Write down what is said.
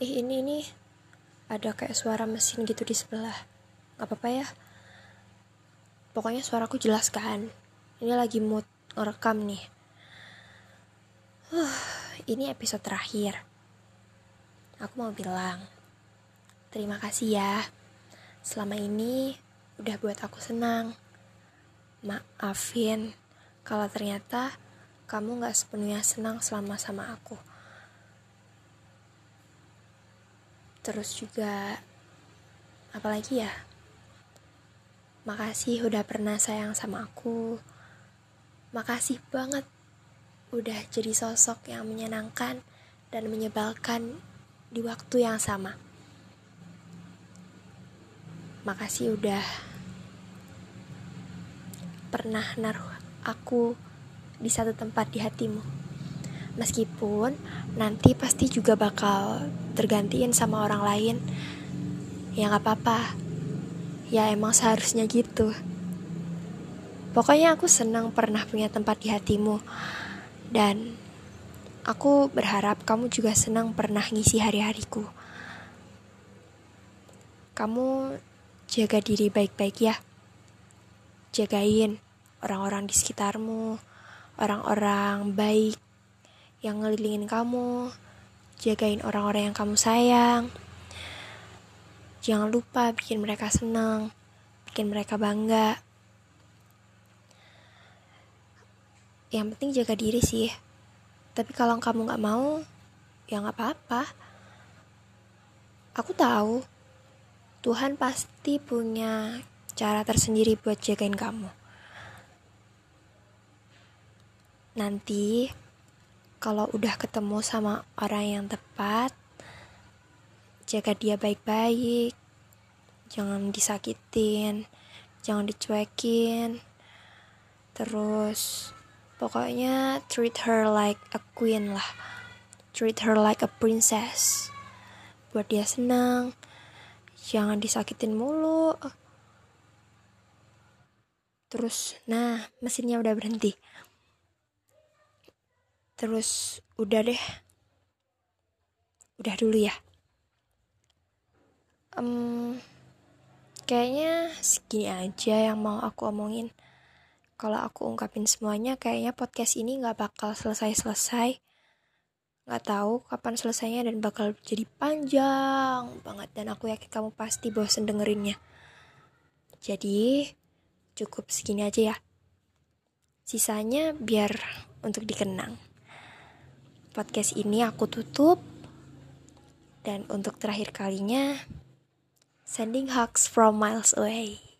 ih ini ini. Ada kayak suara mesin gitu di sebelah. Nggak apa-apa ya. Pokoknya suaraku jelas kan? Ini lagi mood ngerekam nih. Uh, ini episode terakhir. Aku mau bilang terima kasih ya. Selama ini udah buat aku senang. Maafin kalau ternyata kamu gak sepenuhnya senang selama sama aku. Terus juga, apalagi ya? Makasih udah pernah sayang sama aku. Makasih banget udah jadi sosok yang menyenangkan dan menyebalkan di waktu yang sama. Makasih udah pernah naruh aku di satu tempat di hatimu. Meskipun nanti pasti juga bakal tergantiin sama orang lain. Ya gak apa-apa. Ya emang seharusnya gitu. Pokoknya aku senang pernah punya tempat di hatimu. Dan aku berharap kamu juga senang pernah ngisi hari-hariku. Kamu jaga diri baik-baik ya. Jagain orang-orang di sekitarmu orang-orang baik yang ngelilingin kamu, jagain orang-orang yang kamu sayang. Jangan lupa bikin mereka senang, bikin mereka bangga. Yang penting jaga diri sih. Tapi kalau kamu gak mau, ya gak apa-apa. Aku tahu, Tuhan pasti punya cara tersendiri buat jagain kamu. Nanti kalau udah ketemu sama orang yang tepat, jaga dia baik-baik. Jangan disakitin, jangan dicuekin. Terus pokoknya treat her like a queen lah. Treat her like a princess. Buat dia senang. Jangan disakitin mulu. Terus, nah, mesinnya udah berhenti terus udah deh. Udah dulu ya. Um, kayaknya segini aja yang mau aku omongin. Kalau aku ungkapin semuanya kayaknya podcast ini nggak bakal selesai-selesai. Nggak tahu kapan selesainya dan bakal jadi panjang banget. Dan aku yakin kamu pasti bosen dengerinnya. Jadi cukup segini aja ya. Sisanya biar untuk dikenang podcast ini aku tutup. Dan untuk terakhir kalinya, sending hugs from miles away.